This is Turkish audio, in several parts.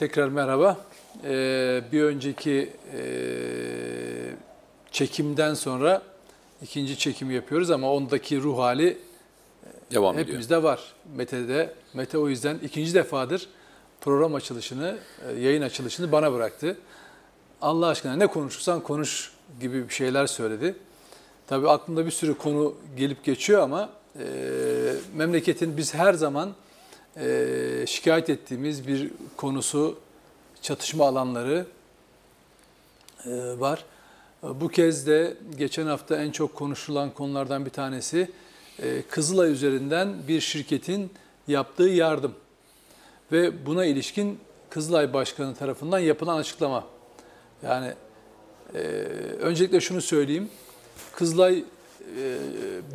Tekrar merhaba. Ee, bir önceki e, çekimden sonra ikinci çekim yapıyoruz ama ondaki ruh hali Devam ediyor. hepimizde var. Mete'de. Mete o yüzden ikinci defadır program açılışını, e, yayın açılışını bana bıraktı. Allah aşkına ne konuşursan konuş gibi bir şeyler söyledi. Tabii aklımda bir sürü konu gelip geçiyor ama e, memleketin biz her zaman e, şikayet ettiğimiz bir konusu, çatışma alanları e, var. Bu kez de geçen hafta en çok konuşulan konulardan bir tanesi e, Kızılay üzerinden bir şirketin yaptığı yardım ve buna ilişkin Kızılay Başkanı tarafından yapılan açıklama. Yani e, öncelikle şunu söyleyeyim. Kızılay e,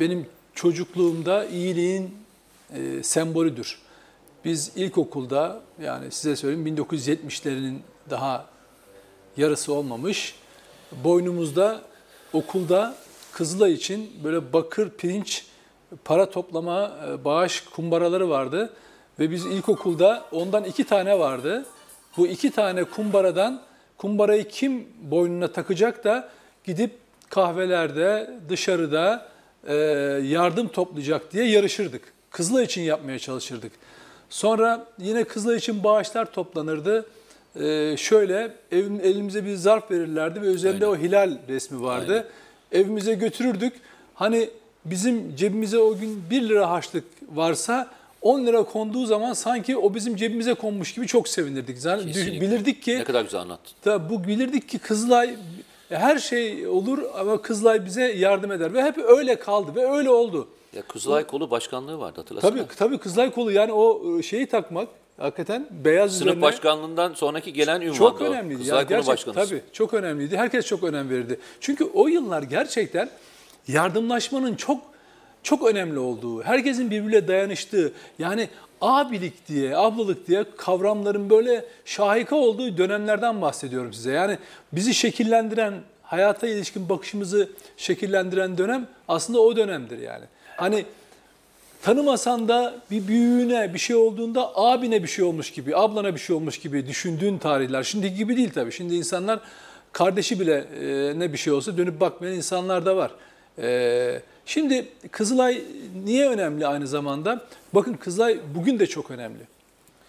benim çocukluğumda iyiliğin e, sembolüdür. Biz ilkokulda yani size söyleyeyim 1970'lerin daha yarısı olmamış. Boynumuzda okulda Kızılay için böyle bakır pirinç para toplama e, bağış kumbaraları vardı. Ve biz ilkokulda ondan iki tane vardı. Bu iki tane kumbaradan kumbarayı kim boynuna takacak da gidip kahvelerde, dışarıda e, yardım toplayacak diye yarışırdık. Kızılay için yapmaya çalışırdık. Sonra yine Kızılay için bağışlar toplanırdı. E, şöyle evim, elimize bir zarf verirlerdi ve üzerinde Aynen. o hilal resmi vardı. Aynen. Evimize götürürdük. Hani bizim cebimize o gün 1 lira harçlık varsa 10 lira konduğu zaman sanki o bizim cebimize konmuş gibi çok sevinirdik. Yani bilirdik ki Ne kadar güzel anlattın. da bu bilirdik ki Kızılay her şey olur ama Kızılay bize yardım eder ve hep öyle kaldı ve öyle oldu. Ya Kızılay kolu başkanlığı vardı hatırlasana. Tabii tabii Kızılay kolu yani o şeyi takmak hakikaten beyaz Sınıf üzerine başkanlığından sonraki gelen ünvan çok önemliydi. Kızılay Yani kolu başkanı. Tabii çok önemliydi. Herkes çok önem verirdi. Çünkü o yıllar gerçekten yardımlaşmanın çok çok önemli olduğu, herkesin birbirine dayanıştığı, yani abilik diye, ablalık diye kavramların böyle şahika olduğu dönemlerden bahsediyorum size. Yani bizi şekillendiren, hayata ilişkin bakışımızı şekillendiren dönem aslında o dönemdir yani. Hani tanımasan da bir büyüğüne bir şey olduğunda abine bir şey olmuş gibi, ablana bir şey olmuş gibi düşündüğün tarihler. Şimdi gibi değil tabii. Şimdi insanlar kardeşi bile e, ne bir şey olsa dönüp bakmayan insanlar da var. E, şimdi Kızılay niye önemli aynı zamanda? Bakın Kızılay bugün de çok önemli.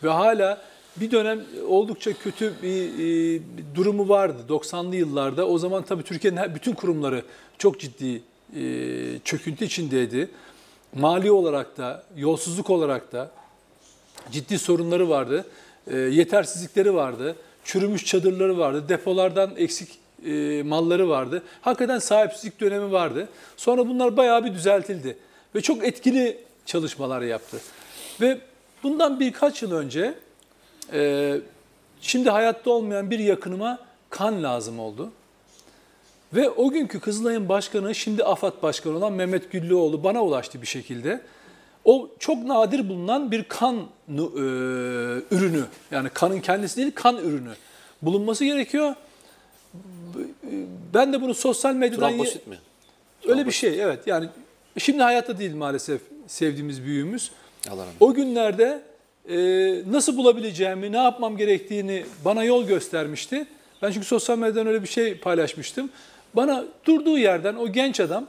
Ve hala bir dönem oldukça kötü bir, e, durumu vardı 90'lı yıllarda. O zaman tabii Türkiye'nin bütün kurumları çok ciddi e, çöküntü içindeydi. Mali olarak da, yolsuzluk olarak da ciddi sorunları vardı. E, yetersizlikleri vardı. Çürümüş çadırları vardı. Depolardan eksik e, malları vardı. Hakikaten sahipsizlik dönemi vardı. Sonra bunlar bayağı bir düzeltildi. Ve çok etkili çalışmalar yaptı. Ve bundan birkaç yıl önce e, şimdi hayatta olmayan bir yakınıma kan lazım oldu. Ve o günkü Kızılay'ın başkanı, şimdi AFAD başkanı olan Mehmet Güllüoğlu bana ulaştı bir şekilde. O çok nadir bulunan bir kan e, ürünü, yani kanın kendisi değil, kan ürünü bulunması gerekiyor. Ben de bunu sosyal medyadan... Trombosit mi? Öyle bir şey, evet. Yani şimdi hayatta değil maalesef sevdiğimiz büyüğümüz. Allah O günlerde e, nasıl bulabileceğimi, ne yapmam gerektiğini bana yol göstermişti. Ben çünkü sosyal medyadan öyle bir şey paylaşmıştım. Bana durduğu yerden o genç adam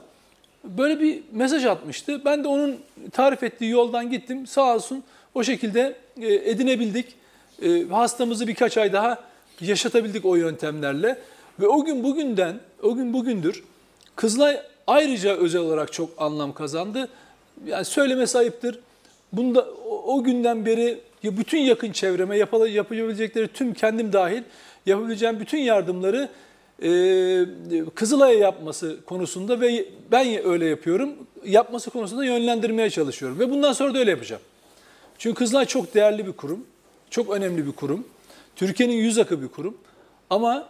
böyle bir mesaj atmıştı. Ben de onun tarif ettiği yoldan gittim. Sağ olsun o şekilde e, edinebildik. E, hastamızı birkaç ay daha yaşatabildik o yöntemlerle. Ve o gün bugünden, o gün bugündür Kızılay ayrıca özel olarak çok anlam kazandı. Yani söylemesi ayıptır. Bunda o, günden beri bütün yakın çevreme yapabilecekleri tüm kendim dahil yapabileceğim bütün yardımları e, Kızılay'a yapması konusunda ve ben öyle yapıyorum. Yapması konusunda yönlendirmeye çalışıyorum ve bundan sonra da öyle yapacağım. Çünkü Kızılay çok değerli bir kurum, çok önemli bir kurum. Türkiye'nin yüz akı bir kurum. Ama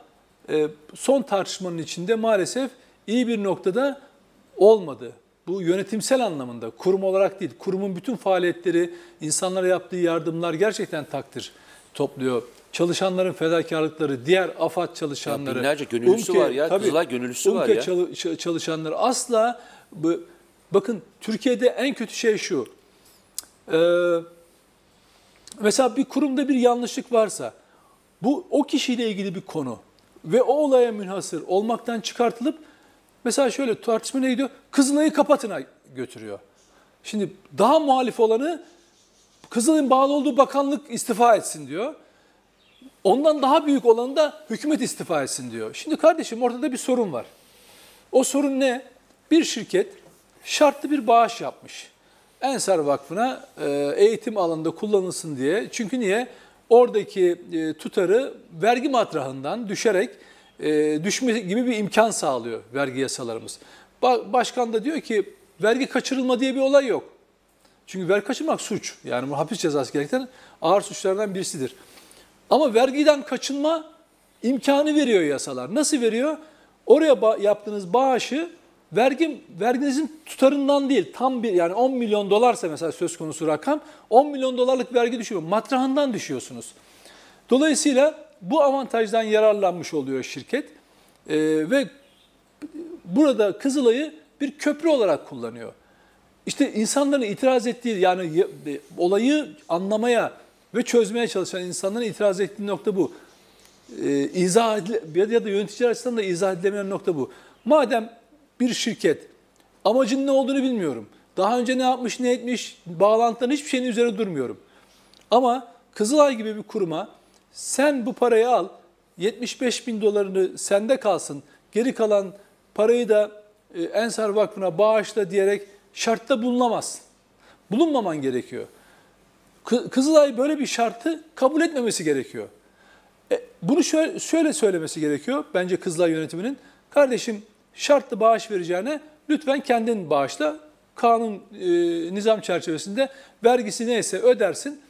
e, son tartışmanın içinde maalesef iyi bir noktada olmadı. Bu yönetimsel anlamında, kurum olarak değil, kurumun bütün faaliyetleri, insanlara yaptığı yardımlar gerçekten takdir topluyor. Çalışanların fedakarlıkları, diğer AFAD çalışanları. Ya binlerce gönüllüsü var ya, Kızılay gönüllüsü var UMKE ya. çalı- ç- çalışanları asla, bu- bakın Türkiye'de en kötü şey şu. Ee, mesela bir kurumda bir yanlışlık varsa bu o kişiyle ilgili bir konu ve o olaya münhasır olmaktan çıkartılıp mesela şöyle tartışma ne gidiyor? Kızılay'ı kapatına götürüyor. Şimdi daha muhalif olanı Kızılay'ın bağlı olduğu bakanlık istifa etsin diyor. Ondan daha büyük olanı da hükümet istifa etsin diyor. Şimdi kardeşim ortada bir sorun var. O sorun ne? Bir şirket şartlı bir bağış yapmış. Ensar Vakfı'na e, eğitim alanında kullanılsın diye. Çünkü niye? Oradaki e, tutarı vergi matrahından düşerek e, düşme gibi bir imkan sağlıyor vergi yasalarımız. Başkan da diyor ki vergi kaçırılma diye bir olay yok. Çünkü vergi kaçırmak suç. Yani bu hapis cezası gerektiren ağır suçlardan birisidir. Ama vergiden kaçınma imkanı veriyor yasalar. Nasıl veriyor? Oraya yaptığınız bağışı vergi verginizin tutarından değil, tam bir yani 10 milyon dolarsa mesela söz konusu rakam 10 milyon dolarlık vergi düşüyor. Matrahından düşüyorsunuz. Dolayısıyla bu avantajdan yararlanmış oluyor şirket ee, ve burada Kızılay'ı bir köprü olarak kullanıyor. İşte insanların itiraz ettiği yani olayı anlamaya ve çözmeye çalışan insanların itiraz ettiği nokta bu. Ee, izah edile, ya da yöneticiler açısından da izah edilemeyen nokta bu. Madem bir şirket amacın ne olduğunu bilmiyorum. Daha önce ne yapmış, ne etmiş, bağlantıların hiçbir şeyin üzerine durmuyorum. Ama Kızılay gibi bir kuruma sen bu parayı al, 75 bin dolarını sende kalsın, geri kalan parayı da e, Ensar Vakfı'na bağışla diyerek şartta bulunamazsın. Bulunmaman gerekiyor. Kızılay böyle bir şartı kabul etmemesi gerekiyor. E, bunu şöyle, şöyle söylemesi gerekiyor bence Kızılay yönetiminin. Kardeşim şartlı bağış vereceğine lütfen kendin bağışla. Kanun, e, nizam çerçevesinde vergisi neyse ödersin.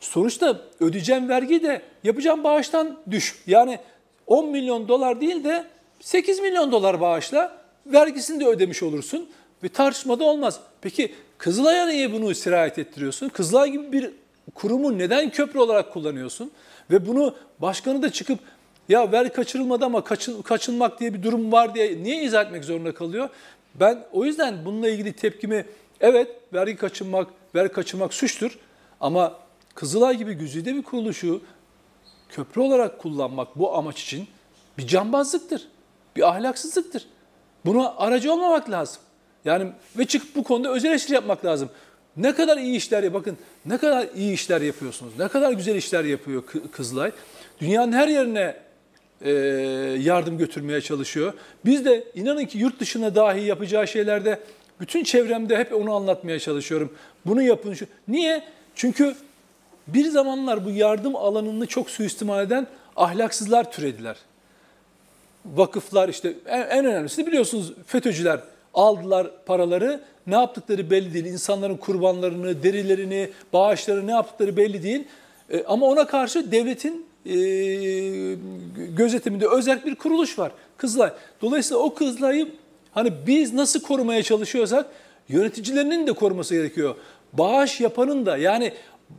Sonuçta ödeyeceğim vergi de yapacağım bağıştan düş. Yani 10 milyon dolar değil de 8 milyon dolar bağışla vergisini de ödemiş olursun. Bir tartışmada olmaz. Peki Kızılay'a niye bunu sirayet ettiriyorsun? Kızılay gibi bir kurumu neden köprü olarak kullanıyorsun? Ve bunu başkanı da çıkıp ya ver kaçırılmadı ama kaçın, kaçınmak diye bir durum var diye niye izah etmek zorunda kalıyor? Ben o yüzden bununla ilgili tepkimi evet vergi kaçınmak, ver kaçırmak suçtur ama Kızılay gibi güzide bir kuruluşu köprü olarak kullanmak bu amaç için bir cambazlıktır, bir ahlaksızlıktır. Buna aracı olmamak lazım. Yani ve çıkıp bu konuda özel eleştiri yapmak lazım. Ne kadar iyi işler bakın ne kadar iyi işler yapıyorsunuz. Ne kadar güzel işler yapıyor Kızılay. Dünyanın her yerine e, yardım götürmeye çalışıyor. Biz de inanın ki yurt dışına dahi yapacağı şeylerde bütün çevremde hep onu anlatmaya çalışıyorum. Bunu yapın. Şu. Niye? Çünkü bir zamanlar bu yardım alanını çok suistimal eden ahlaksızlar türediler. Vakıflar işte en, en önemlisi biliyorsunuz FETÖ'cüler aldılar paraları. Ne yaptıkları belli değil. İnsanların kurbanlarını, derilerini, bağışları ne yaptıkları belli değil. E, ama ona karşı devletin e, gözetiminde özel bir kuruluş var. Kızılay. Dolayısıyla o Kızılay'ı hani biz nasıl korumaya çalışıyorsak yöneticilerinin de koruması gerekiyor. Bağış yapanın da yani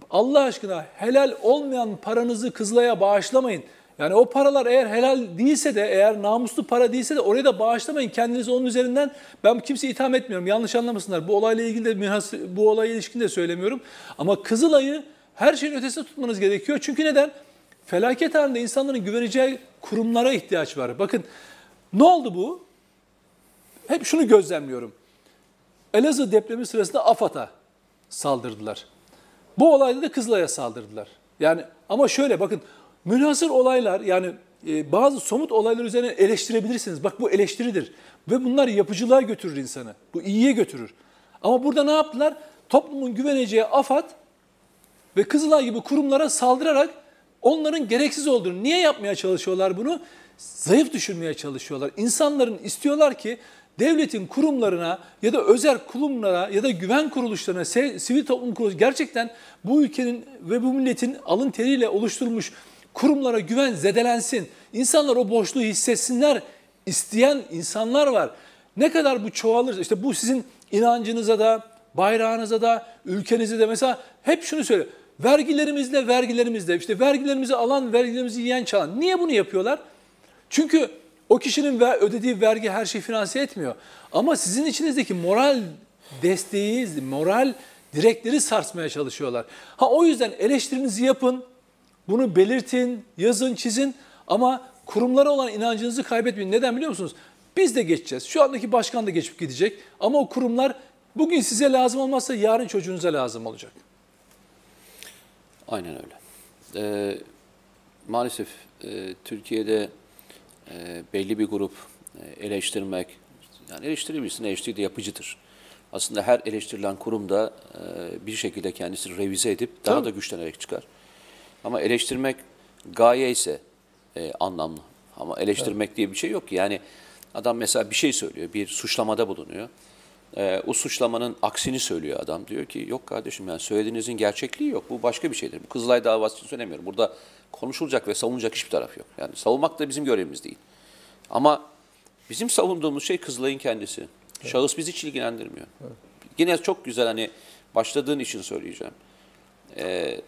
Allah aşkına helal olmayan paranızı Kızılay'a bağışlamayın. Yani o paralar eğer helal değilse de, eğer namuslu para değilse de oraya da bağışlamayın. Kendinizi onun üzerinden, ben kimseyi itham etmiyorum. Yanlış anlamasınlar. Bu olayla ilgili de, bu olaya ilişkin de söylemiyorum. Ama Kızılay'ı her şeyin ötesinde tutmanız gerekiyor. Çünkü neden? Felaket halinde insanların güveneceği kurumlara ihtiyaç var. Bakın ne oldu bu? Hep şunu gözlemliyorum. Elazığ depremi sırasında AFAD'a saldırdılar. Bu olayda da Kızılay'a saldırdılar. Yani ama şöyle bakın münhasır olaylar yani e, bazı somut olaylar üzerine eleştirebilirsiniz. Bak bu eleştiridir. Ve bunlar yapıcılığa götürür insanı. Bu iyiye götürür. Ama burada ne yaptılar? Toplumun güveneceği AFAD ve Kızılay gibi kurumlara saldırarak onların gereksiz olduğunu, niye yapmaya çalışıyorlar bunu? Zayıf düşürmeye çalışıyorlar. İnsanların istiyorlar ki devletin kurumlarına ya da özel kurumlara ya da güven kuruluşlarına, sivil toplum kuruluşu gerçekten bu ülkenin ve bu milletin alın teriyle oluşturmuş kurumlara güven zedelensin. İnsanlar o boşluğu hissetsinler isteyen insanlar var. Ne kadar bu çoğalır, işte bu sizin inancınıza da, bayrağınıza da, ülkenize de mesela hep şunu söylüyor. Vergilerimizle, vergilerimizle, işte vergilerimizi alan, vergilerimizi yiyen, çalan. Niye bunu yapıyorlar? Çünkü o kişinin ödediği vergi her şeyi finanse etmiyor. Ama sizin içinizdeki moral desteği, moral direkleri sarsmaya çalışıyorlar. Ha o yüzden eleştirinizi yapın, Bunu belirtin, yazın, çizin ama kurumlara olan inancınızı kaybetmeyin. Neden biliyor musunuz? Biz de geçeceğiz. Şu andaki başkan da geçip gidecek. Ama o kurumlar bugün size lazım olmazsa yarın çocuğunuza lazım olacak. Aynen öyle. Ee, maalesef e, Türkiye'de e, belli bir grup e, eleştirmek, yani eleştirebilirsin, eleştiri de yapıcıdır. Aslında her eleştirilen kurum da e, bir şekilde kendisini revize edip daha Tabii. da güçlenerek çıkar. Ama eleştirmek gaye ise e, anlamlı. Ama eleştirmek diye bir şey yok ki. Yani adam mesela bir şey söylüyor, bir suçlamada bulunuyor. E, o suçlamanın aksini söylüyor adam. Diyor ki yok kardeşim yani söylediğinizin gerçekliği yok. Bu başka bir şeydir. Bu Kızılay davası için söylemiyorum. Burada konuşulacak ve savunulacak hiçbir taraf yok. Yani savunmak da bizim görevimiz değil. Ama bizim savunduğumuz şey Kızılay'ın kendisi. Şahıs bizi hiç ilgilendirmiyor. Yine çok güzel hani başladığın için söyleyeceğim. Ee,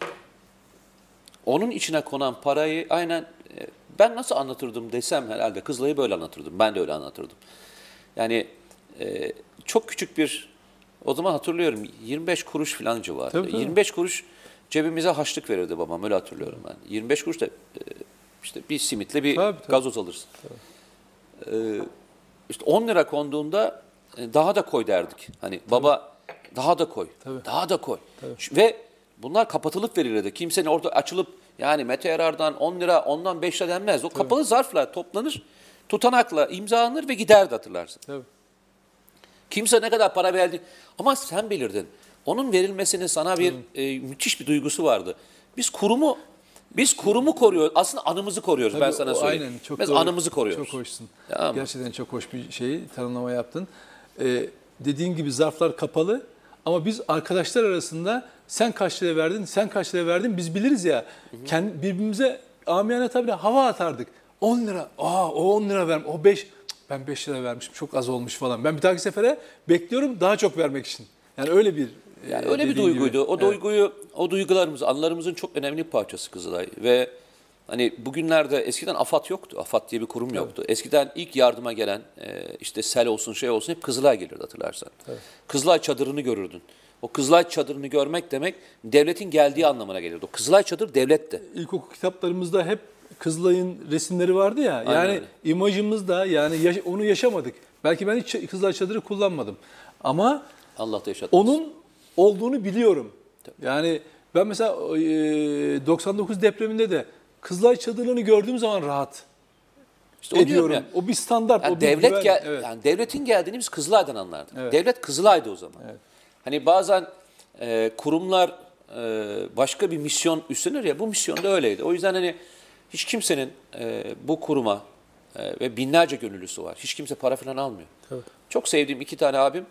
onun içine konan parayı aynen e, ben nasıl anlatırdım desem herhalde Kızılay'ı böyle anlatırdım. Ben de öyle anlatırdım. Yani e, çok küçük bir o zaman hatırlıyorum 25 kuruş falan civarı. Tabii, tabii. 25 kuruş cebimize haçlık verirdi babam öyle hatırlıyorum ben. 25 kuruş da e, işte bir simitle bir Tabii, tabii. gazoz alırsın. Ee, işte 10 lira konduğunda e, daha da koy derdik. Hani baba daha da koy. Tabii. Daha da koy. Şu- Ve bunlar kapatılıp verilirdi. Kimsenin orada açılıp yani Mete Yarar'dan 10 lira ondan 5 lira denmez. O kapalı zarfla toplanır, tutanakla imzalanır ve giderdi hatırlarsın. Tabii. Kimse ne kadar para verdi ama sen bilirdin. Onun verilmesinin sana bir e, müthiş bir duygusu vardı. Biz kurumu biz kurumu koruyoruz. Aslında anımızı koruyoruz ben Tabii, sana o söyleyeyim. Aynen, çok Biz doğru. anımızı koruyoruz. Çok hoşsun. Tamam? Gerçekten çok hoş bir şey tanımlama yaptın. Ee, dediğin gibi zarflar kapalı ama biz arkadaşlar arasında sen kaç lira verdin, sen kaç lira verdin biz biliriz ya. Kendi, birbirimize amiyane tabii hava atardık. 10 lira, aa o 10 lira vermiş, o 5, ben 5 lira vermişim çok az olmuş falan. Ben bir dahaki sefere bekliyorum daha çok vermek için. Yani öyle bir Yani e, öyle bir dediğin gibi. duyguydu. O Evet. duyguyu, o duygularımız, anılarımızın çok önemli bir parçası Kızılay. Ve hani bugünlerde eskiden AFAD yoktu. AFAD diye bir kurum yoktu. Eskiden ilk yardıma gelen e, işte sel olsun şey olsun hep Kızılay gelirdi hatırlarsan. Kızılay çadırını görürdün. O Kızılay çadırını görmek demek devletin geldiği anlamına gelirdi. O Kızılay çadır devletti. ilkokul kitaplarımızda hep Kızılay'ın resimleri vardı ya. Yani öyle. imajımızda yani yaş- onu yaşamadık. Belki ben hiç Kızılay çadırı kullanmadım. Ama Allah da yaşatmasın. onun olduğunu biliyorum. Yani ben mesela e, 99 depreminde de Kızılay çadırlarını gördüğüm zaman rahat İşte onu ediyorum. ya. O bir standart, Yani o bir devlet güven. gel, evet. yani devletin geldiğini biz Kızılay'dan anlardık. Evet. Devlet Kızılay'dı o zaman. Evet. Hani bazen e, kurumlar e, başka bir misyon üstlenir ya bu misyon da öyleydi. O yüzden hani hiç kimsenin e, bu kuruma e, ve binlerce gönüllüsü var. Hiç kimse para falan almıyor. Tabii. Çok sevdiğim iki tane abim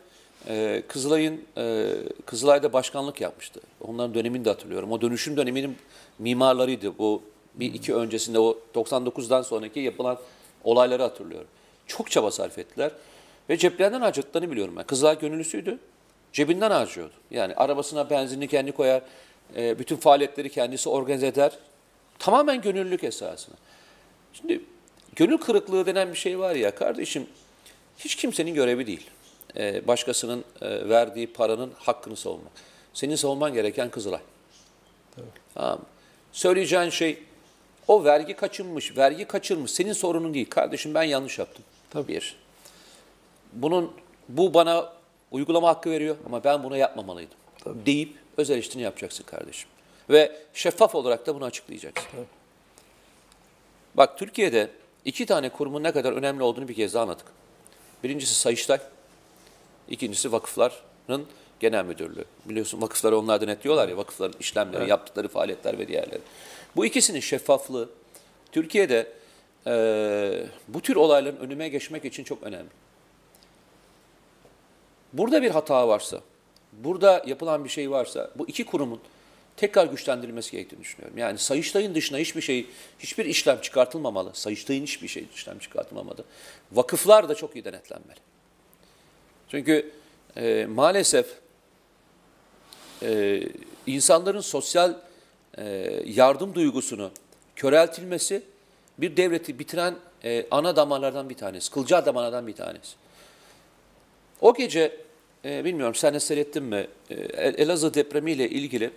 e, Kızılay'ın e, Kızılay'da başkanlık yapmıştı. Onların dönemini de hatırlıyorum. O dönüşüm döneminin mimarlarıydı. Bu bir iki öncesinde o 99'dan sonraki yapılan olayları hatırlıyorum. Çok çaba sarf ettiler ve ceplerinden harcadıklarını biliyorum ben. Kızılay gönüllüsüydü. Cebinden harcıyordu. Yani arabasına benzinini kendi koyar, e, bütün faaliyetleri kendisi organize eder. Tamamen gönüllülük esasına. Şimdi gönül kırıklığı denen bir şey var ya kardeşim hiç kimsenin görevi değil. Ee, başkasının e, verdiği paranın hakkını savunmak. Senin savunman gereken Kızılay. Tamam. mı? Söyleyeceğin şey o vergi kaçınmış, vergi kaçırmış. Senin sorunun değil. Kardeşim ben yanlış yaptım. Tabii. Bir. Bunun bu bana uygulama hakkı veriyor ama ben bunu yapmamalıydım. Deyip öz eleştirini yapacaksın kardeşim. Ve şeffaf olarak da bunu açıklayacaksın. Bak Türkiye'de iki tane kurumun ne kadar önemli olduğunu bir kez daha anladık. Birincisi Sayıştay, ikincisi vakıfların genel müdürlüğü. Biliyorsun vakıfları onlar denetliyorlar ya, vakıfların işlemleri, yaptıkları faaliyetler ve diğerleri. Bu ikisinin şeffaflığı Türkiye'de eee, bu tür olayların önüme geçmek için çok önemli. Burada bir hata varsa, burada yapılan bir şey varsa bu iki kurumun tekrar güçlendirilmesi gerektiğini düşünüyorum. Yani Sayıştay'ın dışına hiçbir şey, hiçbir işlem çıkartılmamalı. Sayıştay'ın hiçbir şey işlem çıkartılmamalı. Vakıflar da çok iyi denetlenmeli. Çünkü e, maalesef e, insanların sosyal e, yardım duygusunu köreltilmesi bir devleti bitiren e, ana damarlardan bir tanesi, kılcal damarlardan bir tanesi. O gece e, bilmiyorum sen de seyrettin mi e, El- Elazığ depremiyle ilgili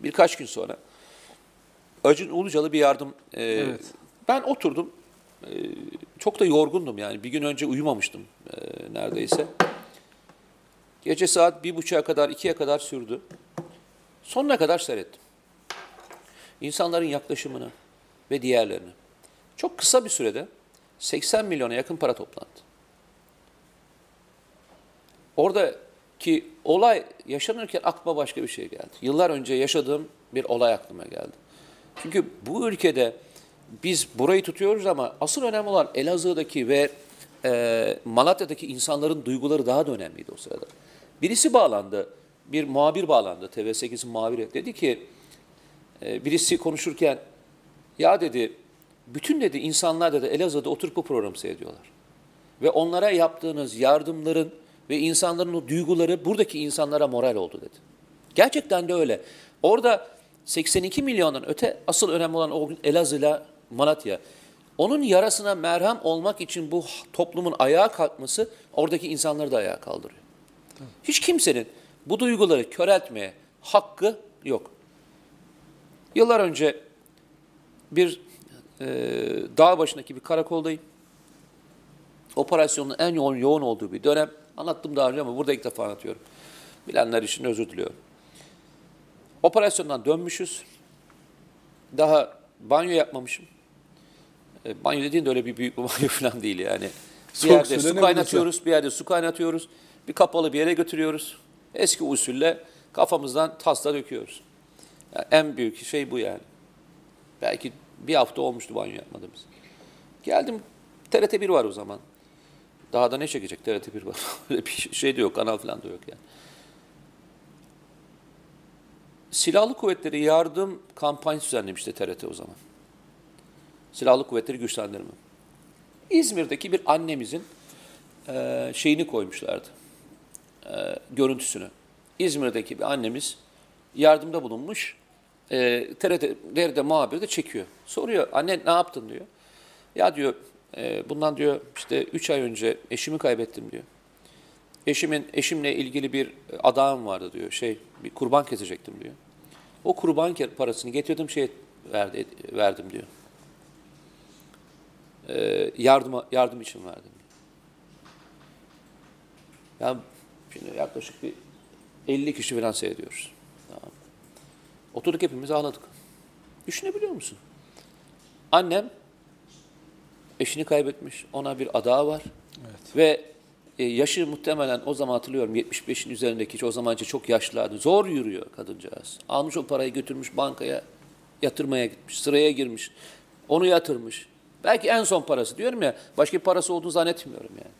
birkaç gün sonra Acun Ilıcalı bir yardım. e, Evet. Ben oturdum. E, çok da yorgundum yani. Bir gün önce uyumamıştım e, neredeyse. Gece saat bir buçuğa kadar, ikiye kadar sürdü. Sonuna kadar seyrettim. İnsanların yaklaşımını ve diğerlerini. Çok kısa bir sürede 80 milyona yakın para toplandı. Oradaki olay yaşanırken aklıma başka bir şey geldi. Yıllar önce yaşadığım bir olay aklıma geldi. Çünkü bu ülkede biz burayı tutuyoruz ama asıl önemli olan Elazığ'daki ve e, Malatya'daki insanların duyguları daha da önemliydi o sırada. Birisi bağlandı, bir muhabir bağlandı, TV8'in muhabiri. Dedi ki, e, birisi konuşurken, ya dedi, bütün dedi insanlar dedi Elazığ'da oturup bu programı seyrediyorlar. Ve onlara yaptığınız yardımların ve insanların o duyguları buradaki insanlara moral oldu dedi. Gerçekten de öyle. Orada 82 milyondan öte asıl önemli olan o Elazığ'la Malatya. Onun yarasına merhem olmak için bu toplumun ayağa kalkması oradaki insanları da ayağa kaldırıyor. Hiç kimsenin bu duyguları köreltmeye hakkı yok. Yıllar önce bir e, dağ başındaki bir karakoldayım. Operasyonun en yoğun, yoğun olduğu bir dönem. Anlattım daha önce ama burada ilk defa anlatıyorum. Bilenler için özür diliyorum. Operasyondan dönmüşüz. Daha banyo yapmamışım. E, banyo dediğin de öyle bir büyük bir banyo falan değil yani. Bir yerde su kaynatıyoruz, bir yerde su kaynatıyoruz. Bir kapalı bir yere götürüyoruz. Eski usulle kafamızdan tasla döküyoruz. Yani en büyük şey bu yani. Belki bir hafta olmuştu banyo yapmadığımız. Geldim, TRT 1 var o zaman. Daha da ne çekecek TRT 1 var. Öyle bir şey de yok, kanal falan da yok yani. Silahlı Kuvvetleri yardım kampanyası düzenlemişti TRT o zaman. Silahlı Kuvvetleri güçlendirme. İzmir'deki bir annemizin e, şeyini koymuşlardı. E, görüntüsünü. İzmir'deki bir annemiz yardımda bulunmuş. E, TRT'de muhabir de çekiyor. Soruyor anne ne yaptın diyor. Ya diyor e, bundan diyor işte 3 ay önce eşimi kaybettim diyor. Eşimin eşimle ilgili bir adağım vardı diyor. Şey bir kurban kesecektim diyor. O kurban parasını getirdim şey verdi, verdim diyor. Ee, yardıma, yardım için verdim. diyor. Ya şimdi yaklaşık bir 50 kişi falan seyrediyoruz. Tamam. Oturduk hepimiz ağladık. Düşünebiliyor musun? Annem eşini kaybetmiş. Ona bir adağı var. Ve e, yaşı muhtemelen o zaman hatırlıyorum 75'in üzerindeki o zamanca çok yaşlılardı. Zor yürüyor kadıncağız. Almış o parayı götürmüş bankaya yatırmaya gitmiş. Sıraya girmiş. Onu yatırmış. Belki en son parası diyorum ya. Başka bir parası olduğunu zannetmiyorum yani.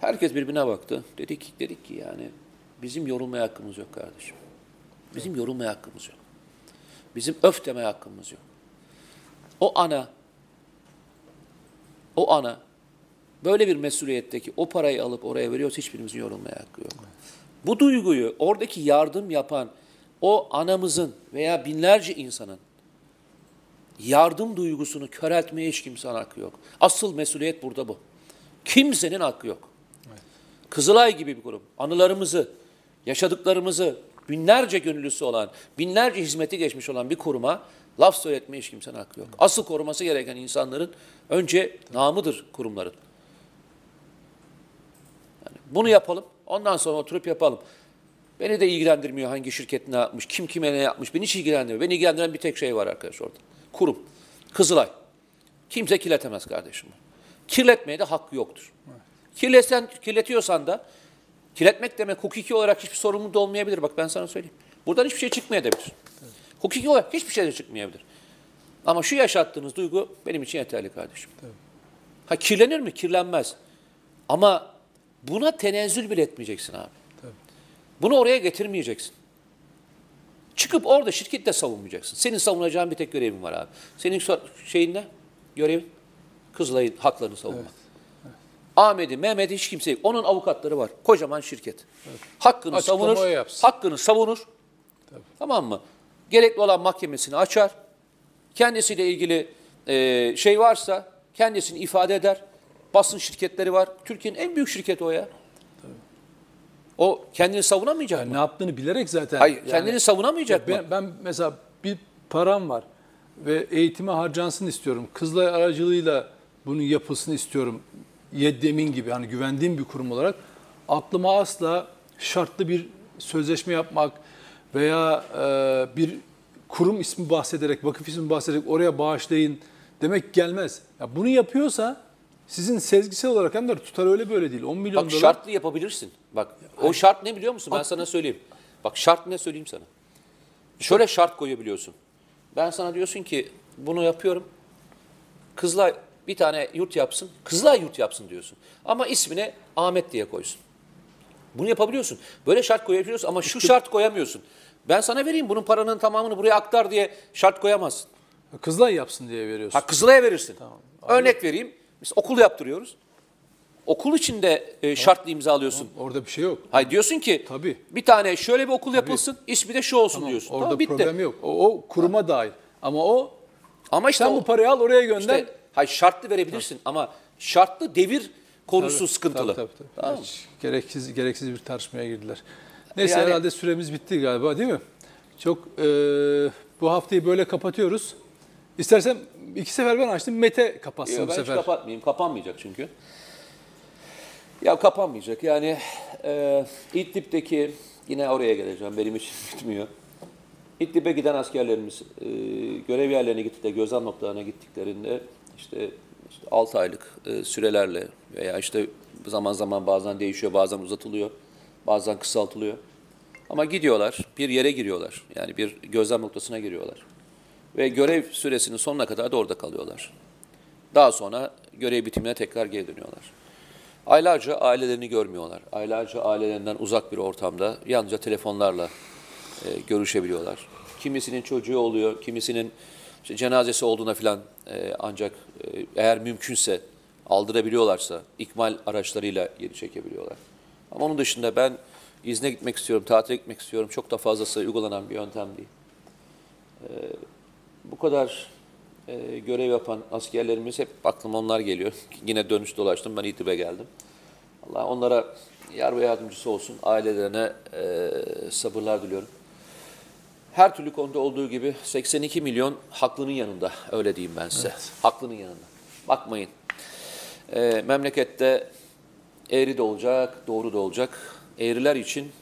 Herkes birbirine baktı. Dedik, dedik ki yani bizim yorulmaya hakkımız yok kardeşim. Bizim yorulmaya hakkımız yok. Bizim öf demeye hakkımız yok. O ana, o ana böyle bir mesuliyetteki o parayı alıp oraya veriyorsa hiçbirimizin yorulmaya hakkı yok. Bu duyguyu oradaki yardım yapan o anamızın veya binlerce insanın yardım duygusunu köreltmeye hiç kimsenin hakkı yok. Asıl mesuliyet burada bu. Kimsenin hakkı yok. Kızılay gibi bir kurum anılarımızı, yaşadıklarımızı binlerce gönüllüsü olan, binlerce hizmeti geçmiş olan bir kuruma laf söyletmeye hiç kimsenin hakkı yok. Asıl koruması gereken insanların önce namıdır kurumların. Yani bunu yapalım, ondan sonra oturup yapalım. Beni de ilgilendirmiyor hangi şirket ne yapmış, kim kime ne yapmış, beni hiç ilgilendirmiyor. Beni ilgilendiren bir tek şey var arkadaş orada. Kurum, Kızılay. Kimse kirletemez kardeşim. Kirletmeye de hakkı yoktur. Kirletsen, kirletiyorsan da kirletmek demek hukuki olarak hiçbir sorumluluğu da olmayabilir. Bak ben sana söyleyeyim. Buradan hiçbir şey çıkmayabilir. Hukuki olarak hiçbir şey de çıkmayabilir. Ama şu yaşattığınız duygu benim için yeterli kardeşim. Ha kirlenir mi? Kirlenmez. Ama buna tenezzül bile etmeyeceksin abi. Bunu oraya getirmeyeceksin. Çıkıp orada şirkette savunmayacaksın. Senin savunacağın bir tek görevin var abi. Senin şeyin ne? Görevin? Kızılay'ın haklarını savunmak. Ahmet'i, Mehmet'i hiç kimse yok. Onun avukatları var. Kocaman şirket. Hakkını Açıklama savunur. yapsın. Hakkını savunur. Tamam mı? Gerekli olan mahkemesini açar. Kendisiyle ilgili e, şey varsa kendisini ifade eder. Basın şirketleri var. Türkiye'nin en büyük şirketi o ya. O kendini savunamayacak mı? Ne yaptığını bilerek zaten. Hayır, yani- kendini savunamayacak mı? Ben, ben mesela bir param var ve eğitime harcansın istiyorum. Kızılay aracılığıyla bunun yapılsın istiyorum. Yeddemin gibi hani güvendiğim bir kurum olarak aklıma asla şartlı bir sözleşme yapmak veya e, bir kurum ismi bahsederek, vakıf ismi bahsederek oraya bağışlayın demek gelmez. Ya bunu yapıyorsa sizin sezgisel olarak hem de tutar öyle böyle değil. 10 milyon Bak dolar. şartlı yapabilirsin. Bak o şart ne biliyor musun? Ben sana söyleyeyim. Bak şart ne söyleyeyim sana. Şöyle şart koyabiliyorsun. Ben sana diyorsun ki bunu yapıyorum. Kızılay bir tane yurt yapsın. Kızılay yurt yapsın diyorsun. Ama ismine Ahmet diye koysun. Bunu yapabiliyorsun. Böyle şart koyabiliyorsun ama şu şart koyamıyorsun. Ben sana vereyim bunun paranın tamamını buraya aktar diye şart koyamazsın. Kızılay yapsın diye veriyorsun. Ha Kızılay'a verirsin. Örnek vereyim. Biz okul yaptırıyoruz. Okul içinde e, şartlı imza alıyorsun. Orada bir şey yok. Hayır diyorsun ki Tabii. bir tane şöyle bir okul yapılsın, ismi de şu olsun diyorsun. Orada Tamam, bitti. problem yok. O, o kuruma dahil. Ama o Ama işte sen o- bu parayı al oraya gönder. işte, hayır şartlı verebilirsin ama şartlı devir konusu sıkıntılı. Tabii, tabii, tabii. Tamam? Hiç gereksiz gereksiz bir tartışmaya girdiler. Neyse Yani- herhalde süremiz bitti galiba değil mi? Çok e, bu haftayı böyle kapatıyoruz. İstersen iki sefer ben açtım. Mete kapatsın Yok, bu ben hiç sefer. kapatmayayım. Kapanmayacak çünkü. Ya kapanmayacak. Yani e, İdlib'deki yine oraya geleceğim. Benim için bitmiyor. İdlib'e giden askerlerimiz e, görev yerlerine gitti de gözlem noktalarına gittiklerinde işte 6 aylık e, sürelerle veya işte zaman zaman bazen değişiyor, bazen uzatılıyor, bazen kısaltılıyor. Ama gidiyorlar, bir yere giriyorlar. Yani bir gözlem noktasına giriyorlar. Ve görev süresinin sonuna kadar da orada kalıyorlar. Daha sonra görev bitimine tekrar geri dönüyorlar. Aylarca ailelerini görmüyorlar. Aylarca ailelerinden uzak bir ortamda yalnızca telefonlarla e, görüşebiliyorlar. Kimisinin çocuğu oluyor, kimisinin işte cenazesi olduğuna filan e, ancak e, eğer mümkünse aldırabiliyorlarsa ikmal araçlarıyla geri çekebiliyorlar. Ama onun dışında ben izne gitmek istiyorum, tatile gitmek istiyorum. Çok da fazlası uygulanan bir yöntem değil bu kadar e, görev yapan askerlerimiz hep aklıma onlar geliyor. Yine dönüş dolaştım ben İTİB'e geldim. Allah onlara yar ve yardımcısı olsun. Ailelerine e, sabırlar diliyorum. Her türlü konuda olduğu gibi 82 milyon haklının yanında. Öyle diyeyim ben size. Haklının yanında. Bakmayın. E, memlekette eğri de olacak, doğru da olacak. Eğriler için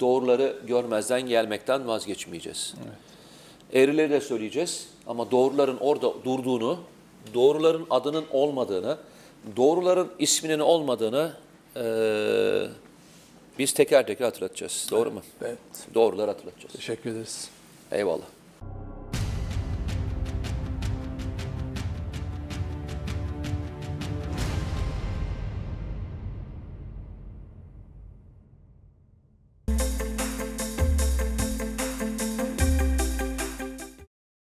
doğruları görmezden gelmekten vazgeçmeyeceğiz. Eğrileri de söyleyeceğiz ama doğruların orada durduğunu, doğruların adının olmadığını, doğruların isminin olmadığını eee, biz teker teker hatırlatacağız. Doğru mu? Evet. Doğruları hatırlatacağız. Teşekkür ederiz. Eyvallah.